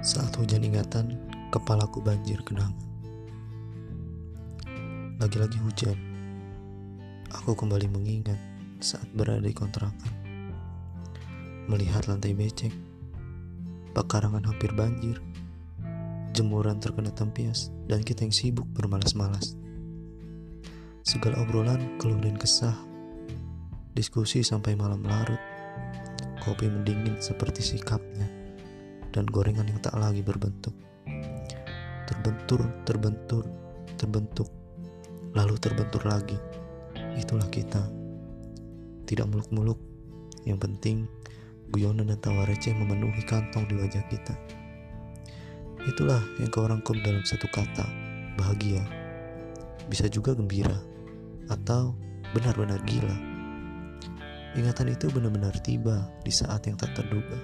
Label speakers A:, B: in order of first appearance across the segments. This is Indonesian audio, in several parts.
A: Hujan ingatan, kepalaku banjir kenangan. Lagi-lagi hujan, aku kembali mengingat saat berada di kontrakan. Melihat lantai becek, pekarangan hampir banjir, jemuran terkena tempias, dan kita yang sibuk bermalas-malas. Segala obrolan, keluh dan kesah, diskusi sampai malam larut, kopi mendingin seperti sikapnya, dan gorengan yang tak lagi berbentuk. Terbentur, terbentur, terbentuk, lalu terbentur lagi. Itulah kita. Tidak muluk-muluk, yang penting guyonan dan tawa receh memenuhi kantong di wajah kita. Itulah yang kau rangkum dalam satu kata, bahagia. Bisa juga gembira, atau benar-benar gila. Ingatan itu benar-benar tiba di saat yang tak terduga.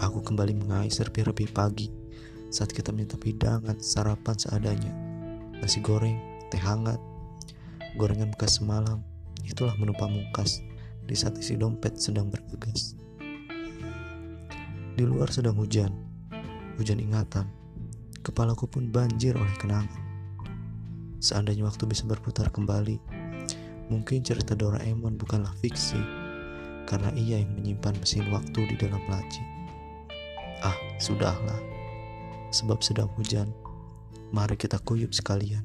A: Aku kembali mengais serpi-repi pagi saat kita minta hidangan sarapan seadanya. Nasi goreng, teh hangat, gorengan bekas semalam. Itulah menu pamungkas di saat isi dompet sedang bergegas. Di luar sedang hujan, hujan ingatan. Kepalaku pun banjir oleh kenangan. Seandainya waktu bisa berputar kembali, Mungkin cerita Doraemon bukanlah fiksi, karena ia yang menyimpan mesin waktu di dalam laci. Ah, sudahlah. Sebab sedang hujan, mari kita kuyup sekalian.